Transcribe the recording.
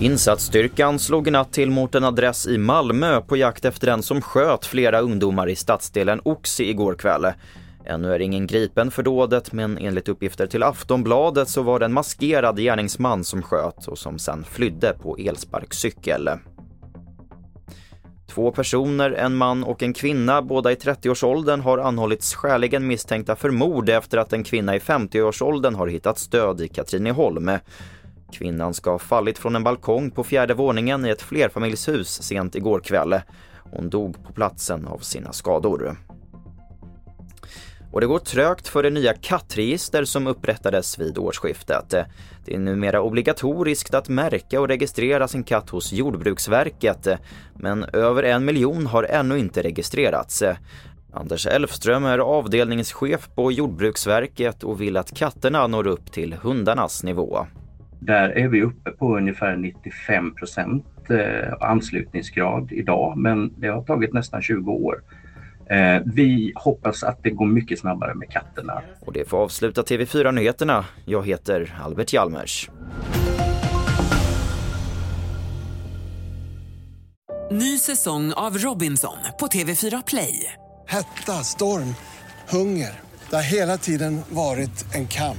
Insatsstyrkan slog i natt till mot en adress i Malmö på jakt efter den som sköt flera ungdomar i stadsdelen Oxie igår kväll. Ännu är ingen gripen för dådet men enligt uppgifter till Aftonbladet så var det en maskerad gärningsman som sköt och som sen flydde på elsparkcykel. Två personer, en man och en kvinna, båda i 30-årsåldern, har anhållits skäligen misstänkta för mord efter att en kvinna i 50-årsåldern har hittat stöd i Katrineholm. Kvinnan ska ha fallit från en balkong på fjärde våningen i ett flerfamiljshus sent igår kväll. Hon dog på platsen av sina skador. Och det går trögt för det nya kattregister som upprättades vid årsskiftet. Det är numera obligatoriskt att märka och registrera sin katt hos Jordbruksverket, men över en miljon har ännu inte registrerats. Anders Elfström är avdelningschef på Jordbruksverket och vill att katterna når upp till hundarnas nivå. Där är vi uppe på ungefär 95 procent eh, anslutningsgrad idag, men det har tagit nästan 20 år. Eh, vi hoppas att det går mycket snabbare med katterna. Och det får avsluta TV4-nyheterna. Jag heter Albert Hjalmers. Ny säsong av Robinson på TV4 Play. Hetta, storm, hunger. Det har hela tiden varit en kamp.